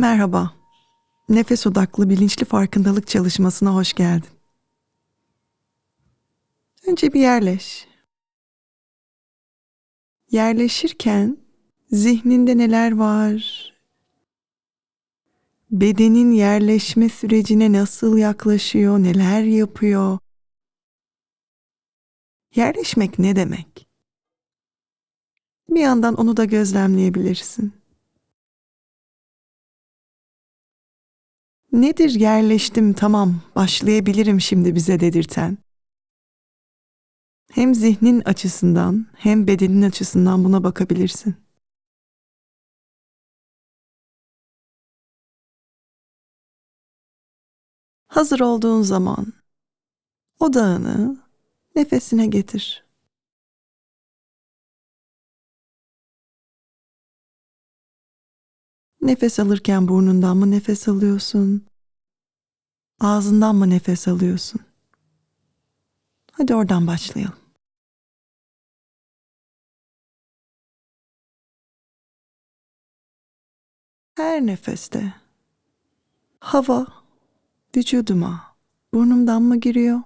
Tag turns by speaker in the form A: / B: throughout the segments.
A: Merhaba. Nefes odaklı bilinçli farkındalık çalışmasına hoş geldin. Önce bir yerleş. Yerleşirken zihninde neler var? Bedenin yerleşme sürecine nasıl yaklaşıyor, neler yapıyor? Yerleşmek ne demek? Bir yandan onu da gözlemleyebilirsin. Nedir yerleştim tamam başlayabilirim şimdi bize dedirten? Hem zihnin açısından hem bedenin açısından buna bakabilirsin. Hazır olduğun zaman odağını nefesine getir. Nefes alırken burnundan mı nefes alıyorsun? Ağzından mı nefes alıyorsun? Hadi oradan başlayalım. Her nefeste hava vücuduma burnumdan mı giriyor?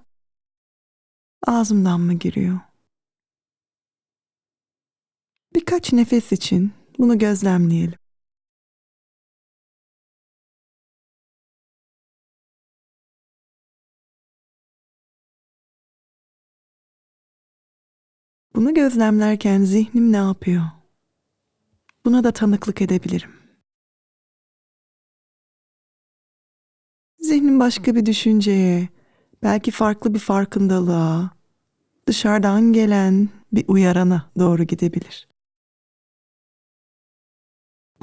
A: Ağzımdan mı giriyor? Birkaç nefes için bunu gözlemleyelim. Bunu gözlemlerken zihnim ne yapıyor? Buna da tanıklık edebilirim. Zihnim başka bir düşünceye, belki farklı bir farkındalığa, dışarıdan gelen bir uyarana doğru gidebilir.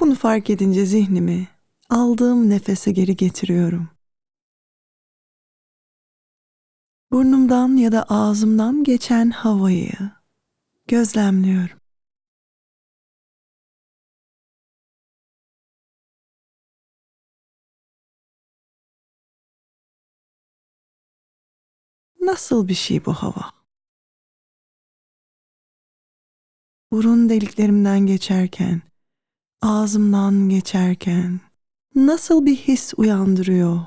A: Bunu fark edince zihnimi aldığım nefese geri getiriyorum. Burnumdan ya da ağzımdan geçen havayı gözlemliyorum. Nasıl bir şey bu hava? Burun deliklerimden geçerken, ağzımdan geçerken nasıl bir his uyandırıyor?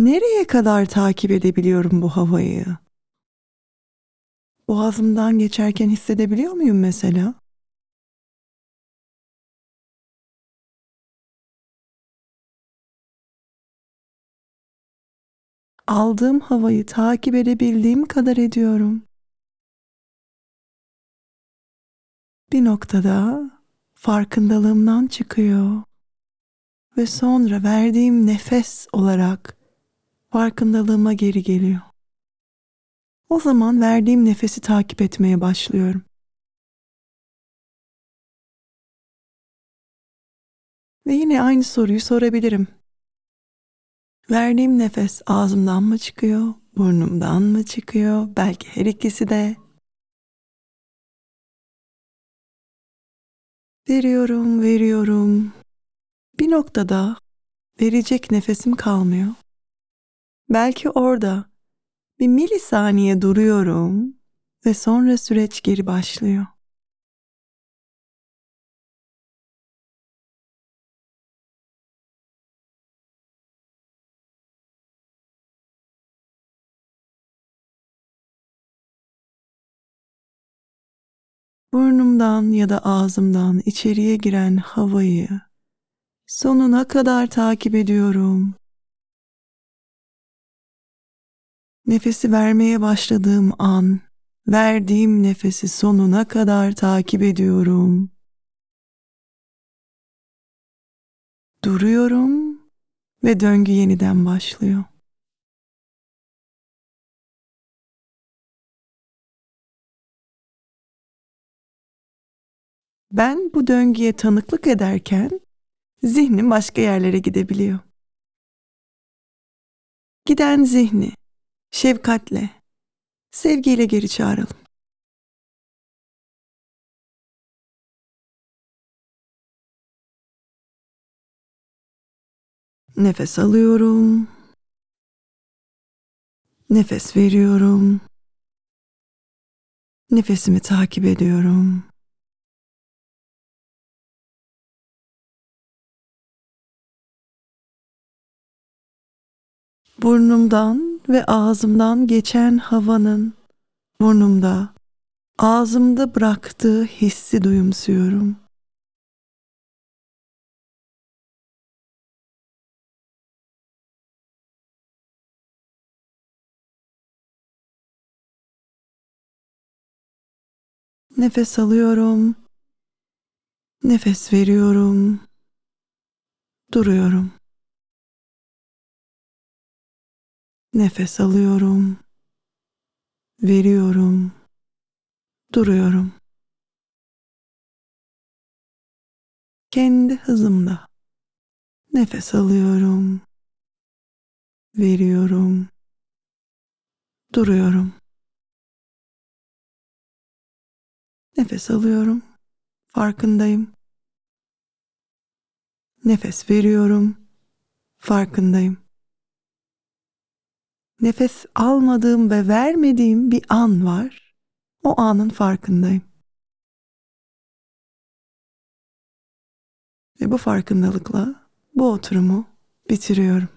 A: Nereye kadar takip edebiliyorum bu havayı? Boğazımdan geçerken hissedebiliyor muyum mesela? Aldığım havayı takip edebildiğim kadar ediyorum. Bir noktada farkındalığımdan çıkıyor ve sonra verdiğim nefes olarak farkındalığıma geri geliyor. O zaman verdiğim nefesi takip etmeye başlıyorum. Ve yine aynı soruyu sorabilirim. Verdiğim nefes ağzımdan mı çıkıyor, burnumdan mı çıkıyor? Belki her ikisi de. Veriyorum, veriyorum. Bir noktada verecek nefesim kalmıyor. Belki orada bir milisaniye duruyorum ve sonra süreç geri başlıyor. Burnumdan ya da ağzımdan içeriye giren havayı sonuna kadar takip ediyorum. Nefesi vermeye başladığım an verdiğim nefesi sonuna kadar takip ediyorum. Duruyorum ve döngü yeniden başlıyor. Ben bu döngüye tanıklık ederken zihnim başka yerlere gidebiliyor. Giden zihni şefkatle, sevgiyle geri çağıralım. Nefes alıyorum. Nefes veriyorum. Nefesimi takip ediyorum. Burnumdan ve ağzımdan geçen havanın burnumda, ağzımda bıraktığı hissi duyumsuyorum. Nefes alıyorum. Nefes veriyorum. Duruyorum. Nefes alıyorum. Veriyorum. Duruyorum. Kendi hızımda. Nefes alıyorum. Veriyorum. Duruyorum. Nefes alıyorum. Farkındayım. Nefes veriyorum. Farkındayım. Nefes almadığım ve vermediğim bir an var. O anın farkındayım. Ve bu farkındalıkla bu oturumu bitiriyorum.